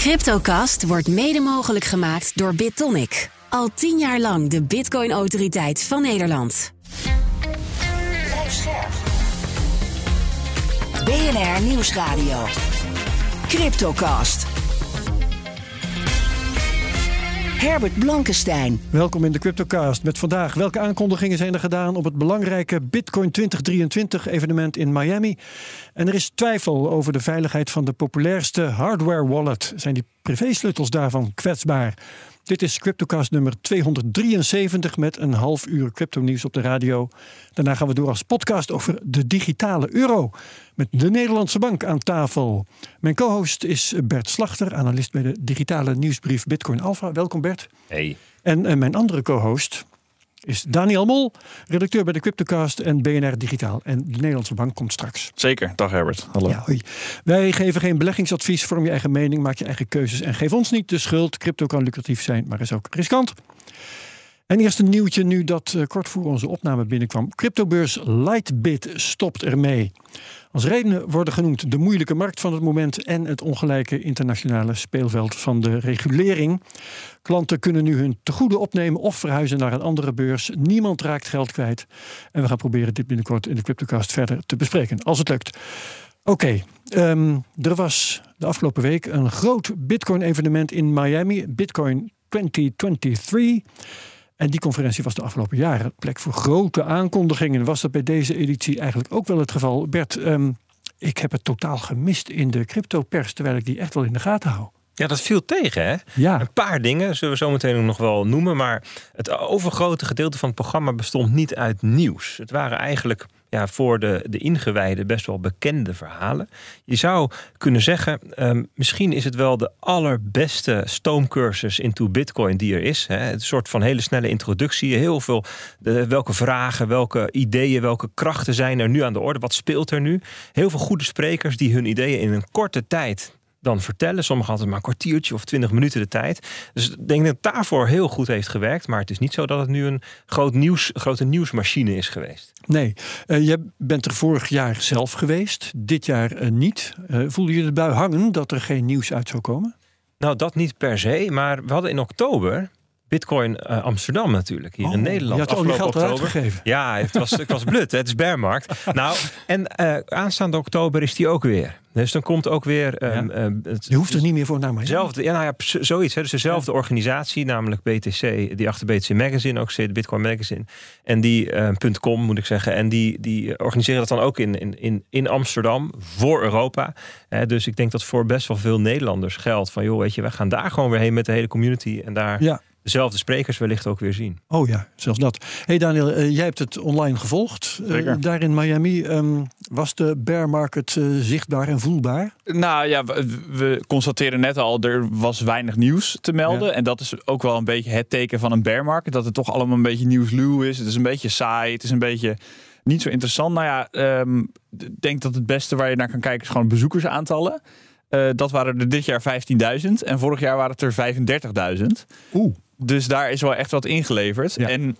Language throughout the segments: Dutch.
Cryptocast wordt mede mogelijk gemaakt door BitTonic. Al tien jaar lang de Bitcoin-autoriteit van Nederland. BNR Nieuwsradio. Cryptocast. Herbert Blankenstein. Welkom in de Cryptocast met vandaag welke aankondigingen zijn er gedaan op het belangrijke Bitcoin 2023 evenement in Miami. En er is twijfel over de veiligheid van de populairste hardware wallet. Zijn die privésleutels daarvan kwetsbaar? Dit is Cryptocast nummer 273 met een half uur crypto nieuws op de radio. Daarna gaan we door als podcast over de digitale euro. Met de Nederlandse Bank aan tafel. Mijn co-host is Bert Slachter, analist bij de digitale nieuwsbrief Bitcoin Alpha. Welkom Bert. Hey. En uh, mijn andere co-host is Daniel Mol, redacteur bij de Cryptocast en BNR Digitaal. En de Nederlandse Bank komt straks. Zeker. Dag Herbert. Hallo. Ja, hoi. Wij geven geen beleggingsadvies. Vorm je eigen mening, maak je eigen keuzes en geef ons niet de schuld. Crypto kan lucratief zijn, maar is ook riskant. En eerst een nieuwtje nu dat uh, kort voor onze opname binnenkwam. Cryptobeurs Lightbit stopt ermee. Als redenen worden genoemd de moeilijke markt van het moment en het ongelijke internationale speelveld van de regulering. Klanten kunnen nu hun tegoeden opnemen of verhuizen naar een andere beurs. Niemand raakt geld kwijt. En we gaan proberen dit binnenkort in de Cryptocast verder te bespreken, als het lukt. Oké, um, er was de afgelopen week een groot Bitcoin-evenement in Miami, Bitcoin 2023. En die conferentie was de afgelopen jaren plek voor grote aankondigingen. Was dat bij deze editie eigenlijk ook wel het geval? Bert, um, ik heb het totaal gemist in de crypto-pers, terwijl ik die echt wel in de gaten hou. Ja, dat viel tegen, hè? Ja. Een paar dingen zullen we zo meteen nog wel noemen. Maar het overgrote gedeelte van het programma bestond niet uit nieuws. Het waren eigenlijk ja, voor de, de ingewijden best wel bekende verhalen. Je zou kunnen zeggen, um, misschien is het wel de allerbeste stoomcursus into Bitcoin die er is. Hè. Een soort van hele snelle introductie. Heel veel, welke vragen, welke ideeën, welke krachten zijn er nu aan de orde? Wat speelt er nu? Heel veel goede sprekers die hun ideeën in een korte tijd dan vertellen. Sommigen hadden maar een kwartiertje of twintig minuten de tijd. Dus ik denk dat het daarvoor heel goed heeft gewerkt. Maar het is niet zo dat het nu een groot nieuws, grote nieuwsmachine is geweest. Nee, uh, je bent er vorig jaar zelf geweest. Dit jaar uh, niet. Uh, voelde je de bui hangen dat er geen nieuws uit zou komen? Nou, dat niet per se. Maar we hadden in oktober Bitcoin uh, Amsterdam natuurlijk, hier oh, in Nederland. Je had al die geld uitgegeven. Ja, het was, het was blut. Het is bearmarkt. nou, en uh, aanstaande oktober is die ook weer. Dus dan komt ook weer... Ja. Um, het, je hoeft er niet meer voor naar mij. Zelfde, ja, nou ja, zoiets. Hè. Dus dezelfde organisatie, namelijk BTC, die achter BTC Magazine ook zit, Bitcoin Magazine. En die, uh, .com moet ik zeggen. En die, die organiseren dat dan ook in, in, in, in Amsterdam voor Europa. Dus ik denk dat voor best wel veel Nederlanders geldt van... joh, weet je, wij gaan daar gewoon weer heen met de hele community. En daar... Ja dezelfde sprekers wellicht ook weer zien. Oh ja, zelfs dat. hey Daniel, uh, jij hebt het online gevolgd. Uh, daar in Miami. Um, was de bear market uh, zichtbaar en voelbaar? Nou ja, we, we, constateren net al, er was weinig nieuws te melden. Ja. En dat is ook wel een beetje het teken van een bear market. Dat het toch allemaal een beetje nieuwsluw is. Het is een beetje saai. Het is een beetje niet zo interessant. Nou ja, ik um, denk dat het beste waar je naar kan kijken is gewoon bezoekersaantallen. Uh, dat waren er dit jaar 15.000 en vorig jaar waren het er 35.000. Oeh. Dus daar is wel echt wat ingeleverd. Ja. En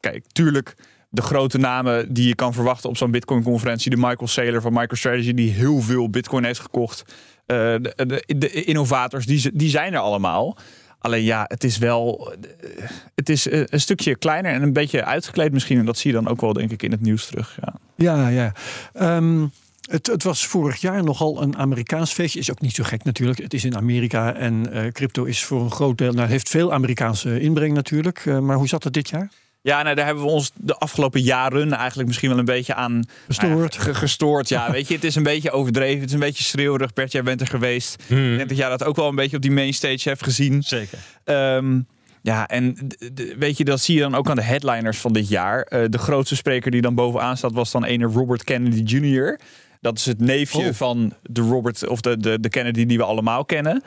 kijk, tuurlijk, de grote namen die je kan verwachten op zo'n Bitcoin-conferentie. De Michael Saylor van MicroStrategy, die heel veel Bitcoin heeft gekocht. Uh, de, de, de, innovators, die, die zijn er allemaal. Alleen ja, het is wel. Het is een stukje kleiner en een beetje uitgekleed misschien. En dat zie je dan ook wel, denk ik, in het nieuws terug. Ja, ja. ja. Um... Het, het, was vorig jaar nogal een Amerikaans feestje. Is ook niet zo gek natuurlijk. Het is in Amerika en uh, crypto is voor een groot deel. Nou, heeft veel Amerikaanse inbreng natuurlijk. Uh, maar hoe zat het dit jaar? Ja, nou, daar hebben we ons de afgelopen jaren eigenlijk misschien wel een beetje aan gestoord. Uh, gestoord. Ja, weet je, het is een beetje overdreven. Het is een beetje schreeuwerig. Bert, jij bent er geweest. Hmm. Ik denk dat jij dat ook wel een beetje op die mainstage hebt gezien. Zeker. Um, ja, en weet je, dat zie je dan ook aan de headliners van dit jaar. Uh, de grootste spreker die dan bovenaan staat was dan ene Robert Kennedy Jr. Dat is het neefje oh. van de Robert of de, de, de Kennedy die we allemaal kennen.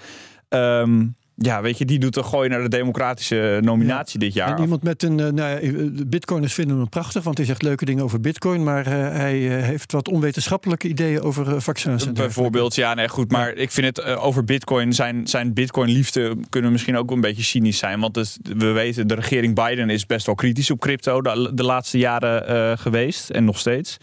Um, ja, weet je, die doet een gooi naar de democratische nominatie ja. dit jaar. En iemand met een, uh, nou ja, bitcoiners vinden hem prachtig, want hij zegt leuke dingen over bitcoin, maar uh, hij uh, heeft wat onwetenschappelijke ideeën over vaccins. Bijvoorbeeld, ja, nee, goed, maar ja. ik vind het over bitcoin, zijn, zijn bitcoin liefde kunnen misschien ook een beetje cynisch zijn, want het, we weten, de regering Biden is best wel kritisch op crypto de, de laatste jaren geweest en nog steeds.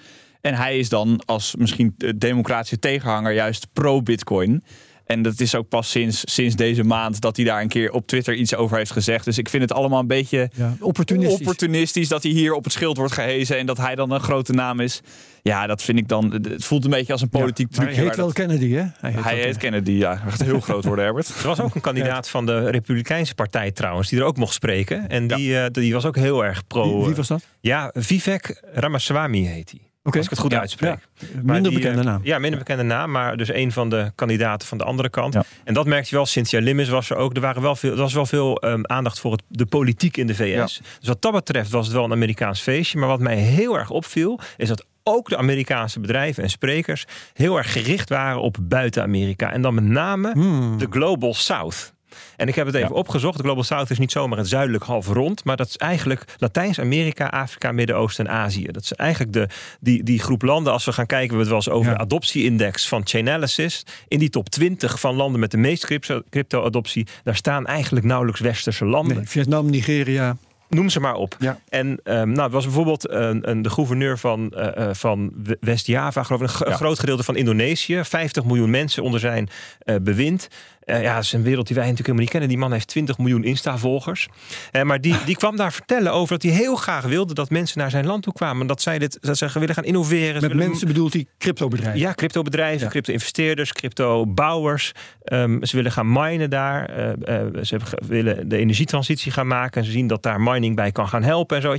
En hij is dan als misschien democratische tegenhanger juist pro-bitcoin. En dat is ook pas sinds, sinds deze maand dat hij daar een keer op Twitter iets over heeft gezegd. Dus ik vind het allemaal een beetje Ja, opportunistisch. opportunistisch dat hij hier op het schild wordt gehezen en dat hij dan een grote naam is. Ja, dat vind ik dan. Het voelt een beetje als een politiek Ja, trucje. hij heet wel dat- Kennedy, hè? Hij heet, hij wel heet Kennedy, ja. Gaat heel groot worden, Herbert. Er was ook een kandidaat van de Republikeinse Partij trouwens, die er ook mocht spreken. En die, eh, die was ook heel erg pro. Wie, wie eh, was dat? Ja, Vivek Ramaswamy heet hij. Oké. Als ik het goed Ja, uitspreek. Ja, minder die, bekende eh, naam. Ja, minder bekende naam, maar dus een van de kandidaten van de andere kant. Ja. En dat merkte je wel. Cynthia Limmis was er ook. Er, waren wel veel, er was wel veel ehm, aandacht voor het, de politiek in de VS. Dus wat dat betreft was het wel een Amerikaans feestje. Maar wat mij heel erg opviel, is dat ook de Amerikaanse bedrijven en sprekers heel erg gericht waren op buiten Amerika. En dan met name Hmm. de Global South. En ik heb het even Ja. opgezocht. De Global South is niet zomaar het zuidelijk halfrond, maar dat is eigenlijk Latijns-Amerika, Afrika, Midden-Oosten en Azië. Dat is eigenlijk de, die, die groep landen. Als we gaan kijken, we hebben het wel eens over Ja. de adoptieindex van Chainalysis. In die top 20 van landen met de meeste crypto- crypto-adoptie, daar staan eigenlijk nauwelijks westerse landen. Nee, Vietnam, Nigeria. Noem ze maar op. Ja. En ehm, nou, het was bijvoorbeeld een, een, de gouverneur van, eh, van West-Java, geloof ik, een Ja. groot gedeelte van Indonesië. 50 miljoen mensen onder zijn eh, bewind. Eh, ja, dat is een wereld die wij natuurlijk helemaal niet kennen. Die man heeft 20 miljoen Insta-volgers. Eh, maar die, die kwam daar vertellen over dat hij heel graag wilde dat mensen naar zijn land toe kwamen. Dat zij dit, dat ze willen gaan innoveren. Met willen- mensen bedoelt hij cryptobedrijven. ja, cryptobedrijven, Ja. crypto-investeerders, crypto-bouwers. Ehm, ze willen gaan minen daar. Eh, ze willen de energietransitie gaan maken. En ze zien dat daar mining bij kan gaan helpen en zo.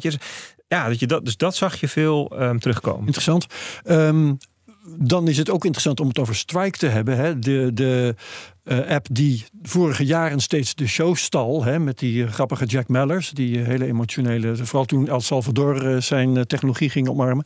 Ja, dat je dat, dus dat zag je veel ehm, terugkomen. Interessant. Ehm, dan is het ook interessant om het over Strike te hebben. Hè? De, de eh, app die vorige jaren steeds de show stal. Hè? Met die eh, grappige Jack Mellers. Die eh, hele emotionele. Vooral toen El Salvador zijn technologie ging omarmen.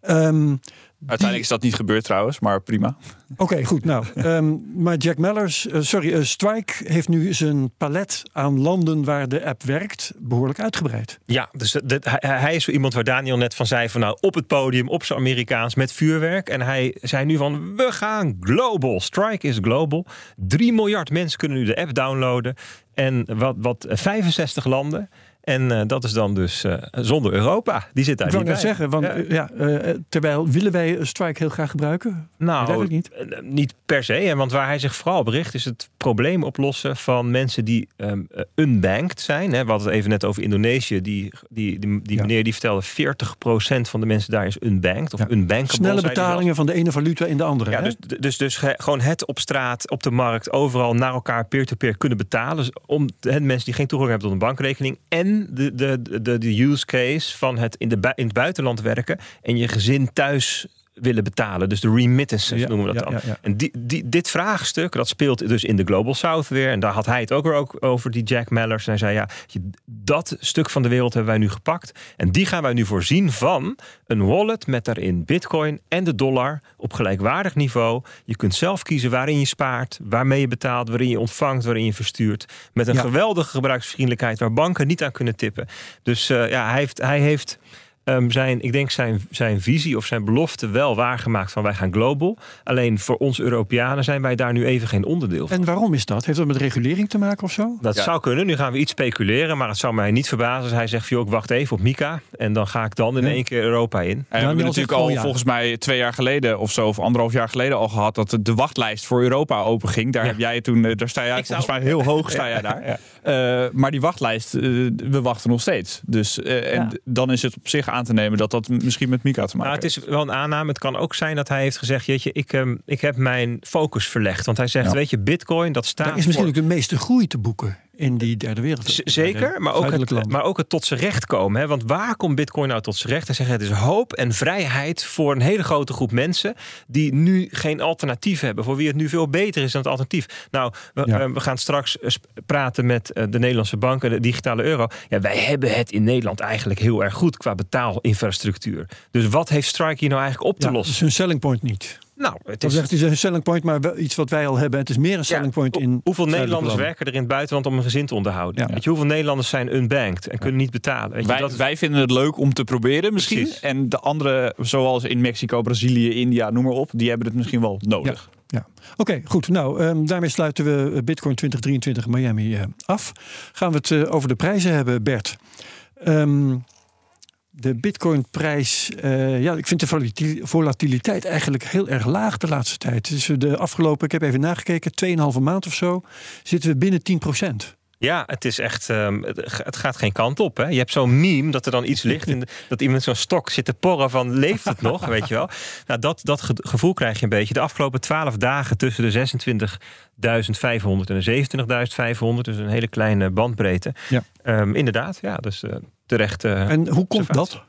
Ehm, Uiteindelijk is dat niet gebeurd trouwens, maar prima. Oké, goed. Nou, ehm, maar Jack Mellers, eh, sorry, eh, Strike heeft nu zijn palet aan landen waar de app werkt behoorlijk uitgebreid. Ja, dus dat, hij, hij is zo iemand waar Daniel net van zei: van nou op het podium, op zijn Amerikaans met vuurwerk. En hij zei nu van: we gaan global. Strike is global. 3 miljard mensen kunnen nu de app downloaden. En wat, wat eh, 65 landen. En eh, dat is dan dus eh, zonder Europa. Die zit daar Ik niet bij. zeggen, want, Ja. eh, terwijl willen wij Strike heel graag gebruiken? Nou, niet. niet per se. Hè, want waar hij zich vooral op richt is het probleem oplossen van mensen die ehm, eh, unbanked zijn. Hè. We hadden het even net over Indonesië. Die, die, die, die Ja. meneer die vertelde 40% van de mensen daar is unbanked. Of Ja. unbankable. Snelle betalingen van de ene valuta in de andere. Ja, hè? dus, dus, dus ge- gewoon het op straat, op de markt, overal naar elkaar peer-to-peer kunnen betalen. Dus om de mensen die geen toegang hebben tot een bankrekening. En de, de, de, de use case van het in, de, in het buitenland werken en je gezin thuis willen betalen. Dus de remittances Ja, noemen we dat ja, dan. ja. En die, die, dit vraagstuk, dat speelt dus in de Global South weer. En daar had hij het ook weer ook over, die Jack Mellers. En hij zei, ja, dat stuk van de wereld hebben wij nu gepakt. En die gaan wij nu voorzien van een wallet met daarin bitcoin en de dollar op gelijkwaardig niveau. Je kunt zelf kiezen waarin je spaart, waarmee je betaalt, waarin je ontvangt, waarin je verstuurt. Met een geweldige gebruiksvriendelijkheid waar banken niet aan kunnen tippen. Dus eh, ja, hij heeft... Hij heeft ehm, zijn, ik denk zijn, zijn visie of zijn belofte wel waargemaakt van wij gaan global. Alleen voor ons Europeanen zijn wij daar nu even geen onderdeel van. En waarom is dat? Heeft dat met regulering te maken of zo? Dat Ja. zou kunnen. Nu gaan we iets speculeren, maar het zou mij niet verbazen als hij zegt: joh, ik wacht even op Mika. En dan ga ik dan in Ja. één keer Europa in. En we hebben natuurlijk al ja. volgens mij twee jaar geleden of zo, of anderhalf jaar geleden al gehad dat de wachtlijst voor Europa open ging. Daar Ja. heb jij toen, eh, daar sta jij Ik volgens zou- mij heel hoog sta jij daar. Eh, maar die wachtlijst, eh, we wachten nog steeds. Dus eh, en dan is het op zich aan te nemen dat dat misschien met Mika te maken Nou, het heeft. is wel een aanname. Het kan ook zijn dat hij heeft gezegd: Jeetje, ik, ehm, ik heb mijn focus verlegd. Want hij zegt: Ja. Weet je, Bitcoin, dat staat. Daar is misschien voor- ook de meeste groei te boeken in die derde wereld. Z- Zeker, maar ook, het, maar ook het tot zijn recht komen. Hè? Want waar komt Bitcoin nou tot zijn recht? Hij zegt het is hoop en vrijheid voor een hele grote groep mensen die nu geen alternatief hebben. Voor wie het nu veel beter is dan het alternatief. Nou, we, Ja. eh, we gaan straks eh, praten met eh, de Nederlandse banken, de digitale euro. Ja, wij hebben het in Nederland eigenlijk heel erg goed qua betaalinfrastructuur. Dus wat heeft Strike hier nou eigenlijk op te Ja, dat lossen? is hun selling point niet. Nou, het Dat is, zegt, het is een selling point, maar wel iets wat wij al hebben. Het is meer een selling point Ja, in. hoeveel Nederlanders landen. werken er in het buitenland om een gezin te onderhouden? Ja. Weet je, hoeveel Nederlanders zijn unbanked en kunnen niet betalen? Weet je, Wij, dat is- wij vinden het leuk om te proberen misschien. Precies. En de andere, zoals in Mexico, Brazilië, India, noem maar op, die hebben het misschien wel nodig. Ja. Oké, goed. Nou, ehm, daarmee sluiten we eh, Bitcoin 2023 Miami eh, af. Gaan we het eh, over de prijzen hebben, Bert. Ehm, De bitcoinprijs, eh ja, ik vind de volati- volatiliteit eigenlijk heel erg laag de laatste tijd. Dus de afgelopen, ik heb even nagekeken, 2,5 maand of zo, zitten we binnen 10% Ja, het is echt. ehm, het gaat geen kant op. Hè? Je hebt zo'n meme dat er dan iets ligt. De- dat iemand zo'n stok zit te porren van leeft het nog? Weet je wel? Nou, dat, dat ge- gevoel krijg je een beetje. De afgelopen twaalf dagen tussen de 26.500 en de 27.500. Dus een hele kleine bandbreedte. Ja. Ehm, inderdaad, ja. Dus eh, terecht. eh, En hoe komt dat?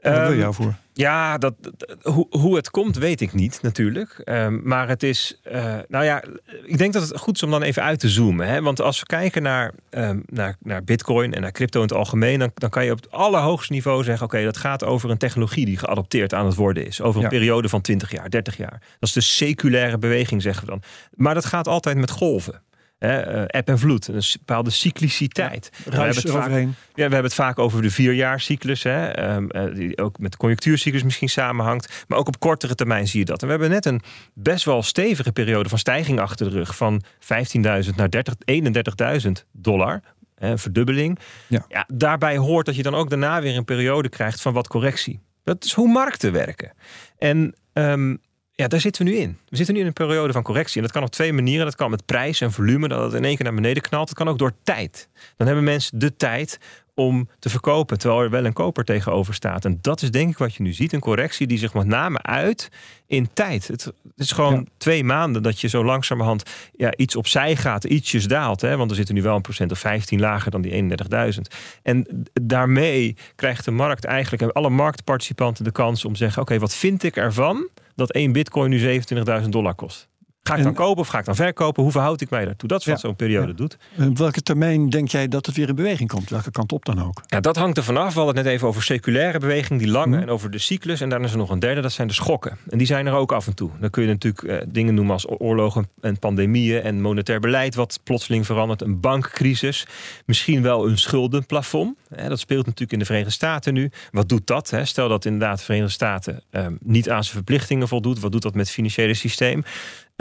Daar we Ehm, jou voor. ja, dat, dat- hoe, hoe het komt, weet ik niet natuurlijk. Ehm, maar het is, eh, nou ja, ik denk dat het goed is om dan even uit te zoomen. Hè? Want als we kijken naar, ehm, naar, naar Bitcoin en naar crypto in het algemeen, dan, dan kan je op het allerhoogste niveau zeggen: oké, dat gaat over een technologie die geadopteerd aan het worden is. Over een Ja. periode van 20 jaar, 30 jaar. Dat is de seculaire beweging, zeggen we dan. Maar dat gaat altijd met golven. Hè? eh, eb en vloed, een bepaalde cycliciteit. We hebben het vaak- ja, we hebben het vaak over de vierjaarscyclus, hè, ehm, eh, die ook met de conjunctuurcyclus misschien samenhangt. Maar ook op kortere termijn zie je dat. En we hebben net een best wel stevige periode van stijging achter de rug. Van 15.000 naar 30 31.000 dollar. Hè, een verdubbeling. Ja. daarbij hoort dat je dan ook daarna weer een periode krijgt van wat correctie. Dat is hoe markten werken. En ehm, ja, daar zitten we nu in. We zitten nu in een periode van correctie. En dat kan op twee manieren. Dat kan met prijs en volume, dat het in één keer naar beneden knalt. Dat kan ook door tijd. Dan hebben mensen de tijd om te verkopen, terwijl er wel een koper tegenover staat. En dat is denk ik wat je nu ziet. Een correctie die zich met name uit in tijd. Het, is gewoon Ja. twee maanden dat je zo langzamerhand ja, iets opzij gaat, ietsjes daalt. Hè? Want we zitten nu wel een procent of 15 lager dan die 31.000. En daarmee krijgt de markt eigenlijk, en alle marktparticipanten de kans om te zeggen: oké, wat vind ik ervan dat één bitcoin nu 27.000 dollar kost? Ga ik En- dan kopen of ga ik dan verkopen? Hoe verhoud ik mij daartoe? Dat is wat Ja. zo'n periode Ja. doet. En Op welke termijn denk jij dat het weer in beweging komt? Welke kant op dan ook? Ja, dat hangt er vanaf. We hadden het net even over circulaire beweging, die lange, Mhm. en over de cyclus. En dan is er nog een derde, dat zijn de schokken. En die zijn er ook af en toe. Dan kun je natuurlijk eh, dingen noemen als oorlogen en pandemieën en monetair beleid, wat plotseling verandert. Een bankcrisis, misschien wel een schuldenplafond. Hè, dat speelt natuurlijk in de Verenigde Staten nu. Wat doet dat? Hè? Stel dat inderdaad de Verenigde Staten ehm, niet aan zijn verplichtingen voldoet. Wat doet dat met het financiële systeem?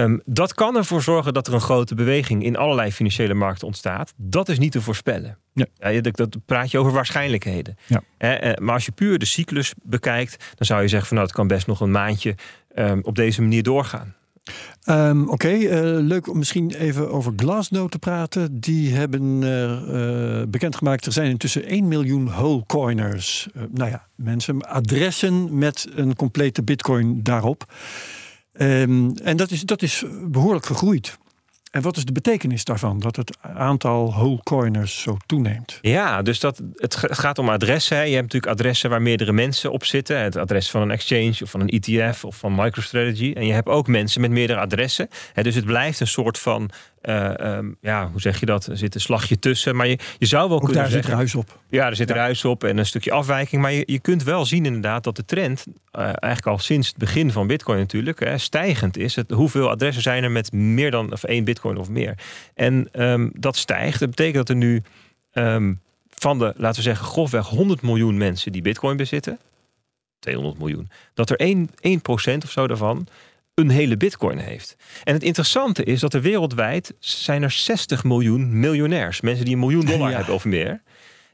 Ehm, dat kan ervoor zorgen dat er een grote beweging in allerlei financiële markten ontstaat. Dat is niet te voorspellen. Ja. Dat, dat praat je over waarschijnlijkheden. Ja. Eh, maar als je puur de cyclus bekijkt, dan zou je zeggen van nou, het kan best nog een maandje ehm, op deze manier doorgaan. Ehm, Oké, eh, leuk om misschien even over Glassnode te praten. Die hebben eh, bekendgemaakt, er zijn intussen 1 miljoen whole coiners. Eh, nou ja, mensen, adressen met een complete bitcoin daarop. Ehm, en dat is, dat is behoorlijk gegroeid. En wat is de betekenis daarvan? Dat het aantal whole coiners zo toeneemt. Ja, dus dat, het gaat om adressen. hè. Je hebt natuurlijk adressen waar meerdere mensen op zitten. Het adres van een exchange of van een ETF of van MicroStrategy. En je hebt ook mensen met meerdere adressen. Hè, Dus het blijft een soort van, eh, ehm, ja, hoe zeg je dat? Er zit een slagje tussen. Maar je, je zou wel Ook kunnen daar zit zeggen... ruis op. Ja, er zit ruis op en een stukje afwijking. Maar je, je kunt wel zien inderdaad dat de trend, eh, eigenlijk al sinds het begin van Bitcoin natuurlijk, hè, stijgend is. Het, hoeveel adressen zijn er met meer dan of één Bitcoin of meer? En ehm, dat stijgt. Dat betekent dat er nu ehm, van de, laten we zeggen, grofweg 100 miljoen mensen die Bitcoin bezitten, 200 miljoen, dat er 1, 1% of zo daarvan een hele bitcoin heeft. En het interessante is dat er wereldwijd zijn er 60 miljoen miljonairs. Mensen die een miljoen dollar Ja. hebben of meer.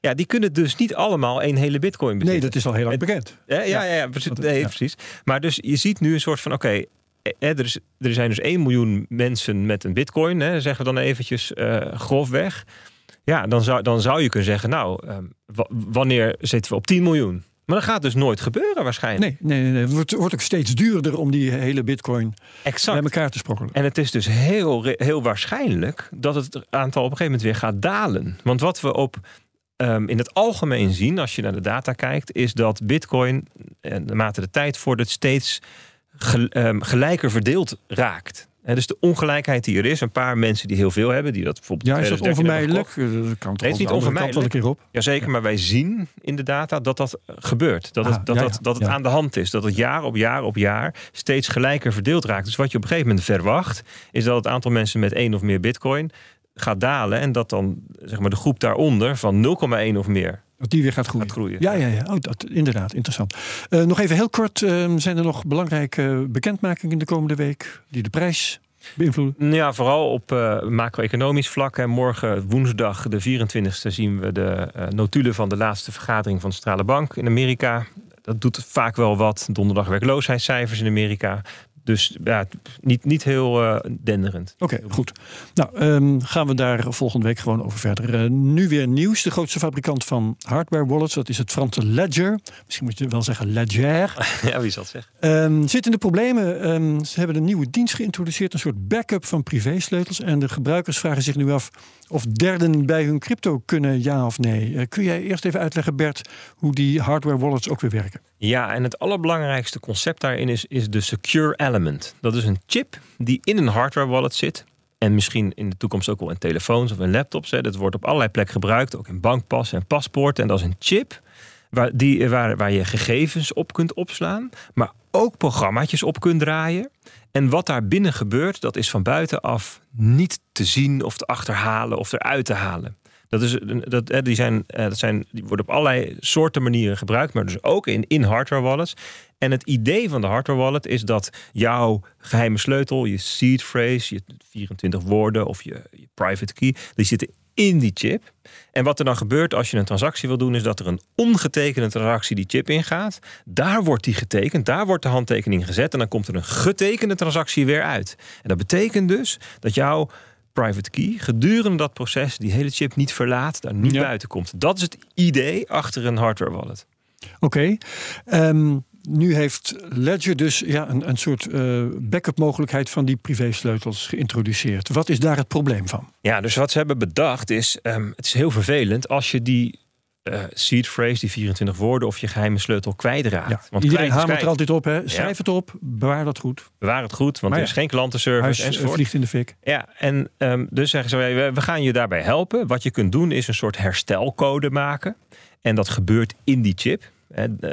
Ja, die kunnen dus niet allemaal één hele bitcoin Nee, bezitten. dat is al heel lang bekend. Ja, ja, ja, ja, precies. Nee. Maar dus je ziet nu een soort van, oké, eh, er, is- er zijn dus 1 miljoen mensen met een bitcoin, hè, zeggen we dan eventjes eh, grofweg. Ja, dan zou, dan zou je kunnen zeggen, nou, ehm, wa- wanneer zitten we op 10 miljoen? Maar dat gaat dus nooit gebeuren waarschijnlijk. Nee, nee, nee, nee. Het wordt, wordt ook steeds duurder om die hele bitcoin exact. bij elkaar te sprokkelen. En het is dus heel, heel waarschijnlijk dat het aantal op een gegeven moment weer gaat dalen. Want wat we op, ehm, in het algemeen zien, als je naar de data kijkt, is dat Bitcoin, en naarmate de tijd vordert, steeds gel- ehm, gelijker verdeeld raakt. Dus de ongelijkheid die er is, een paar mensen die heel veel hebben, die dat bijvoorbeeld. Ja, is dat 2013 hebben onvermijdelijk? Dat kan toch Nee, niet wel een keer op. Jazeker, maar wij zien in de data dat dat gebeurt. Dat het, Ah, dat, ja, dat, ja, dat het ja. aan de hand is. Dat het jaar op jaar op jaar steeds gelijker verdeeld raakt. Dus wat je op een gegeven moment verwacht, is dat het aantal mensen met één of meer bitcoin gaat dalen. En dat dan zeg maar, de groep daaronder van 0,1 of meer Dat die weer gaat groeien. gaat groeien. Ja, ja, ja. Oh, dat, inderdaad, interessant. Eh, nog even heel kort, eh, zijn er nog belangrijke bekendmakingen de komende week die de prijs beïnvloeden? Ja, vooral op uh, macro-economisch vlak. En morgen, woensdag, de 24e, zien we de uh, notulen van de laatste vergadering van de Centrale Bank in Amerika. Dat doet vaak wel wat. Donderdag werkloosheidscijfers in Amerika. Dus ja, niet, niet heel uh, denderend. Oké, goed. Nou, um, gaan we daar volgende week gewoon over verder. Uh, nu weer nieuws. De grootste fabrikant van hardware wallets, dat is het Franse Ledger. Misschien moet je wel zeggen Ledger. ja, wie zal het zeggen? Um, zit in de problemen. Um, ze hebben een nieuwe dienst geïntroduceerd, een soort backup van privésleutels. En de gebruikers vragen zich nu af of derden bij hun crypto kunnen, ja of nee. Uh, kun jij eerst even uitleggen, Bert, hoe die hardware wallets ook weer werken? Ja, en het allerbelangrijkste concept daarin is, is de secure element. Dat is een chip die in een hardware wallet zit. En misschien in de toekomst ook wel in telefoons of in laptops. Hè. Dat wordt op allerlei plekken gebruikt, ook in bankpassen en paspoorten. En dat is een chip waar, die, waar, waar je gegevens op kunt opslaan, maar ook programmaatjes op kunt draaien. En wat daar binnen gebeurt, dat is van buitenaf niet te zien of te achterhalen of eruit te halen. Dat, is, dat, die, zijn, dat zijn, die worden op allerlei soorten manieren gebruikt, maar dus ook in, in hardware wallets. En het idee van de hardware wallet is dat jouw geheime sleutel, je seed phrase, je 24 woorden of je, je private key, die zitten in die chip. En wat er dan gebeurt als je een transactie wil doen, is dat er een ongetekende transactie die chip ingaat. Daar wordt die getekend, daar wordt de handtekening gezet en dan komt er een getekende transactie weer uit. En dat betekent dus dat jouw private key gedurende dat proces die hele chip niet verlaat, daar niet buiten komt. Dat is het idee achter een hardware wallet. Oké. Okay. Um, nu heeft Ledger dus ja, een, een soort uh, backup mogelijkheid van die privésleutels geïntroduceerd. Wat is daar het probleem van? Ja, dus wat ze hebben bedacht is, um, het is heel vervelend als je die uh, seed phrase, die 24 woorden, of je geheime sleutel kwijtraakt. Ja, want iedereen hamert er altijd op, hè? schrijf ja. het op, bewaar dat goed. Bewaar het goed, want er is geen klantenservice Huis enzovoort. vliegt in de fik. Ja, en um, dus zeggen ze, we gaan je daarbij helpen. Wat je kunt doen is een soort herstelcode maken. En dat gebeurt in die chip.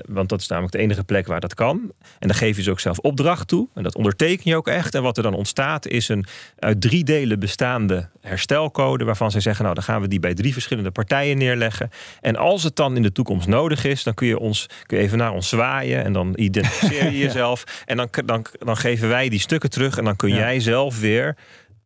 Want dat is namelijk de enige plek waar dat kan. En dan geef je ze ook zelf opdracht toe. En dat onderteken je ook echt. En wat er dan ontstaat is een uit drie delen bestaande herstelcode. Waarvan zij zeggen, nou dan gaan we die bij drie verschillende partijen neerleggen. En als het dan in de toekomst nodig is, dan kun je, ons, kun je even naar ons zwaaien. En dan identificeer je jezelf. En dan, dan, dan geven wij die stukken terug. En dan kun jij zelf weer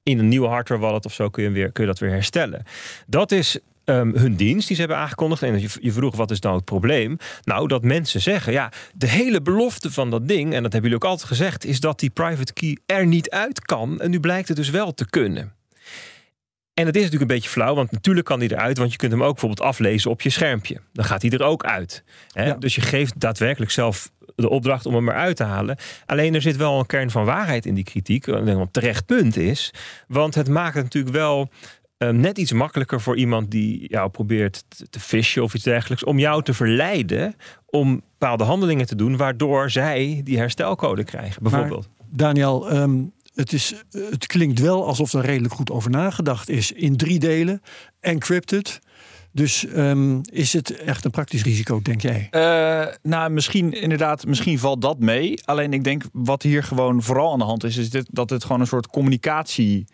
in een nieuwe hardware wallet of zo kun je, weer, kun je dat weer herstellen. Dat is um, hun dienst die ze hebben aangekondigd. En je, je vroeg wat is nou het probleem? Nou, dat mensen zeggen, ja, de hele belofte van dat ding, en dat hebben jullie ook altijd gezegd, is dat die private key er niet uit kan. En nu blijkt het dus wel te kunnen. En het is natuurlijk een beetje flauw, want natuurlijk kan die eruit, want je kunt hem ook bijvoorbeeld aflezen op je schermpje. Dan gaat hij er ook uit. Hè? Dus je geeft daadwerkelijk zelf de opdracht om hem eruit te halen. Alleen er zit wel een kern van waarheid in die kritiek, een terecht punt is. Want het maakt het natuurlijk wel Ehm, net iets makkelijker voor iemand die jou probeert te fischen of iets dergelijks, om jou te verleiden om bepaalde handelingen te doen, waardoor zij die herstelcode krijgen, bijvoorbeeld. Maar, Daniel, ehm, het, is, het klinkt wel alsof er redelijk goed over nagedacht is. In drie delen, encrypted. Dus um, is het echt een praktisch risico, denk jij? Uh, nou, misschien inderdaad, misschien valt dat mee. Alleen ik denk wat hier gewoon vooral aan de hand is, is dit, dat het gewoon een soort communicatie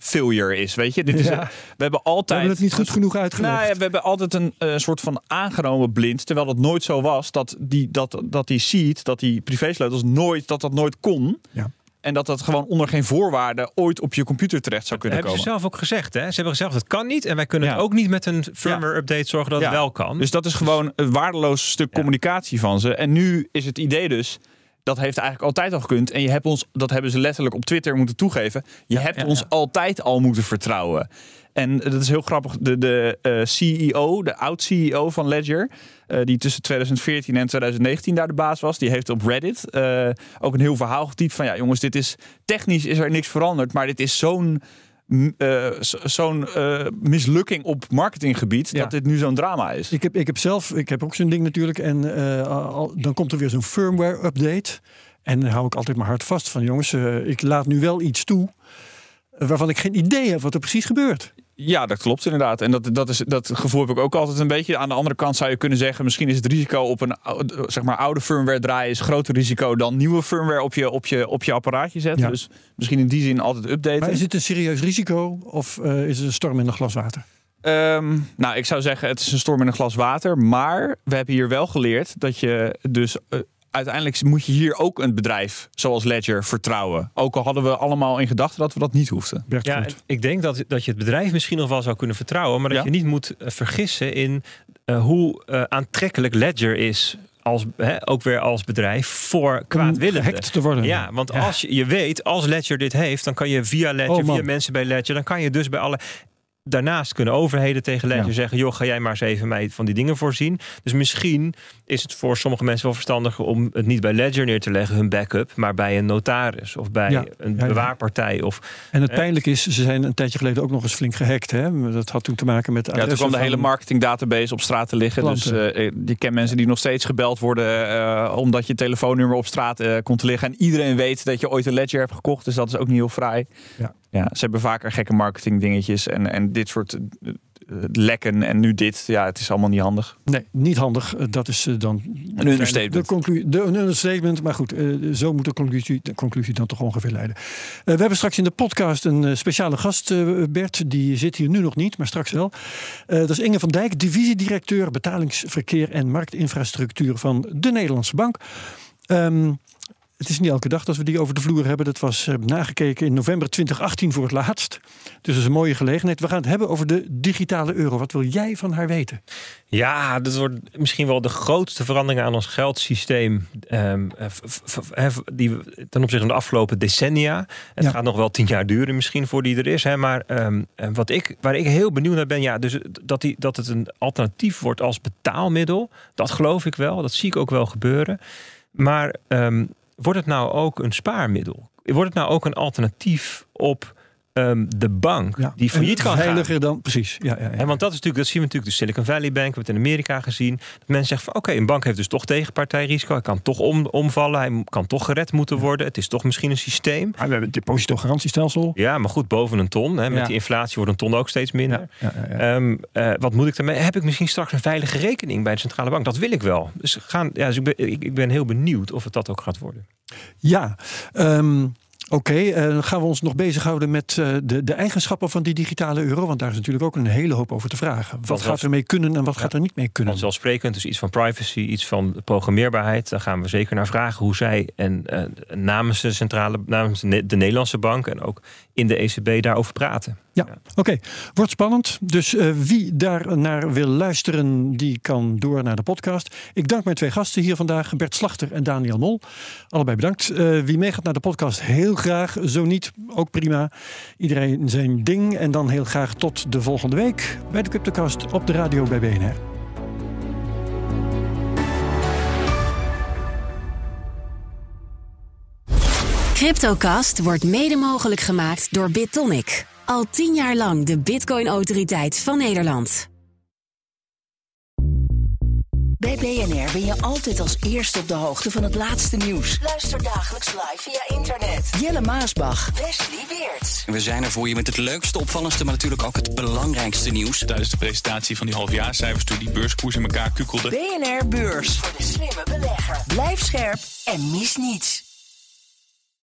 failure is. Weet je, dit is, we hebben altijd. We hebben het niet goed genoeg uitgelegd. Nou ja, we hebben altijd een uh, soort van aangenomen blind, terwijl dat nooit zo was. Dat die, dat, dat die seed, dat die privésleutels nooit, dat dat nooit kon. Ja. En dat dat gewoon onder geen voorwaarden ooit op je computer terecht zou kunnen komen. Dat hebben ze zelf ook gezegd. Hè? Ze hebben gezegd, het kan niet. En wij kunnen het ook niet met een firmware update zorgen dat het wel kan. Dus dat is gewoon een waardeloos stuk communicatie van ze. En nu is het idee dus dat heeft eigenlijk altijd al gekund. En je hebt ons, dat hebben ze letterlijk op Twitter moeten toegeven. Je hebt ons altijd al moeten vertrouwen. En dat is heel grappig. De, de uh, CEO, de oud-CEO van Ledger, uh, die tussen 2014 en 2019 daar de baas was, die heeft op Reddit uh, ook een heel verhaal getypt van ja, jongens, dit is technisch is er niks veranderd, maar dit is zo'n uh, zo'n uh, mislukking op marketinggebied dat dit nu zo'n drama is. Ik heb, ik heb zelf, ik heb ook zo'n ding natuurlijk. En uh, al, dan komt er weer zo'n firmware update. En dan hou ik altijd mijn hart vast van jongens, ik laat nu wel iets toe waarvan ik geen idee heb wat er precies gebeurt. Ja, dat klopt inderdaad. En dat, dat, is, dat gevoel heb ik ook altijd een beetje. Aan de andere kant zou je kunnen zeggen... misschien is het risico op een zeg maar, oude firmware draaien... is groter risico dan nieuwe firmware op je, op je, op je apparaatje zetten. Dus misschien in die zin altijd updaten. Maar is het een serieus risico of uh, is het een storm in een glas water? Um, nou, ik zou zeggen het is een storm in een glas water. Maar we hebben hier wel geleerd dat je dus... Uh, uiteindelijk moet je hier ook een bedrijf zoals Ledger vertrouwen. Ook al hadden we allemaal in gedachten dat we dat niet hoefden. Bert, Ja, goed. ik denk dat, dat je het bedrijf misschien nog wel zou kunnen vertrouwen, maar dat Ja. je niet moet eh, vergissen in eh, hoe eh, aantrekkelijk Ledger is. Als, hè, ook weer als bedrijf voor kwaadwillenden. gehackt te worden. Ja, want Ja. als je, je weet, als Ledger dit heeft, dan kan je via Ledger, Oh, via mensen bij Ledger, dan kan je dus bij alle. Daarnaast kunnen overheden tegen Ledger Ja. zeggen: joh, ga jij maar eens even mij van die dingen voorzien. Dus misschien is het voor sommige mensen wel verstandiger om het niet bij Ledger neer te leggen, hun backup, maar bij een notaris of bij Ja. een bewaarpartij. Of En het pijnlijk is, ze zijn een tijdje geleden ook nog eens flink gehackt. Hè? Dat had toen te maken met de Ja, toen kwam de hele marketingdatabase op straat te liggen. Klanten. Dus eh, je kent mensen die nog steeds gebeld worden eh, omdat je telefoonnummer op straat eh, komt te liggen. En iedereen weet dat je ooit een Ledger hebt gekocht. Dus dat is ook niet heel fraai. Ja. Ja, ze hebben vaker gekke marketing dingetjes en, en dit soort eh, eh, lekken en nu dit. Ja, het is allemaal niet handig. Nee, niet handig. Eh, Dat is dan Een understatement. De conclusie, de, een understatement. Maar goed, eh, zo moet de conclusie, de conclusie dan toch ongeveer leiden. Eh, we hebben straks in de podcast een speciale gast, eh, Bert. Die zit hier nu nog niet, maar straks wel. Eh, dat is Inge van Dijk, divisiedirecteur betalingsverkeer en marktinfrastructuur van de Nederlandse Bank. Ehm, het is niet elke dag dat we die over de vloer hebben. Dat was eh, nagekeken in november 2018 voor het laatst. Dus dat is een mooie gelegenheid. We gaan het hebben over de digitale euro. Wat wil jij van haar weten? Ja, dat wordt misschien wel de grootste verandering aan ons geldsysteem. ehm, eh, die ten opzichte van de afgelopen decennia. Het Ja. gaat nog wel tien jaar duren, misschien voor die er is. Hè, maar ehm, eh, wat ik, waar ik heel benieuwd naar ben, ja, dus dat, die, dat het een alternatief wordt als betaalmiddel. Dat geloof ik wel. Dat zie ik ook wel gebeuren. Maar ehm, wordt het nou ook een spaarmiddel? Wordt het nou ook een alternatief op ehm, de bank die failliet kan gaan? veiliger dan, precies. Ja, ja, ja. En want dat is natuurlijk, dat zien we natuurlijk de Silicon Valley Bank, we hebben het in Amerika gezien. Dat mensen zeggen van oké, een bank heeft dus toch tegenpartijrisico. Hij kan toch om, omvallen, hij kan toch gered moeten worden. Het is toch misschien een systeem. We hebben het depositogarantiestelsel. Ja, maar goed, boven een ton. Hè, met die inflatie wordt een ton ook steeds minder. Ja, ja, ja. Ehm, eh, wat moet ik daarmee? Heb ik misschien straks een veilige rekening bij de centrale bank? Dat wil ik wel. Dus, gaan, ja, dus ik, ben, ik, ik ben heel benieuwd of het dat ook gaat worden. Ja, ehm, oké. eh, dan gaan we ons nog bezighouden met eh, de, de eigenschappen van die digitale euro. Want daar is natuurlijk ook een hele hoop over te vragen. Wat gaat er mee kunnen en wat gaat er niet mee kunnen? Vanzelfsprekend, dus iets van privacy, iets van programmeerbaarheid. Daar gaan we zeker naar vragen hoe zij en eh, namens de centrale, namens de Nederlandse bank en ook in de ECB daarover praten. Ja, oké. Wordt spannend. Dus eh, wie daar naar wil luisteren, die kan door naar de podcast. Ik dank mijn twee gasten hier vandaag, Bert Slachter en Daniel Mol. Allebei bedankt. Eh, wie meegaat naar de podcast, heel graag. Zo niet, ook prima. Iedereen zijn ding. En dan heel graag tot de volgende week bij de Cryptocast op de radio bij BNR. Cryptocast wordt mede mogelijk gemaakt door BitTonic. Al tien jaar lang de Bitcoin-autoriteit van Nederland. Bij BNR ben je altijd als eerste op de hoogte van het laatste nieuws. Luister dagelijks live via internet. Jelle Maasbach. Wesley Weert. We zijn er voor je met het leukste, opvallendste, maar natuurlijk ook het belangrijkste nieuws. Tijdens de presentatie van die halfjaarcijfers toen die beurskoers in elkaar kukkelde. BNR Beurs. Voor de slimme belegger. Blijf scherp en mis niets.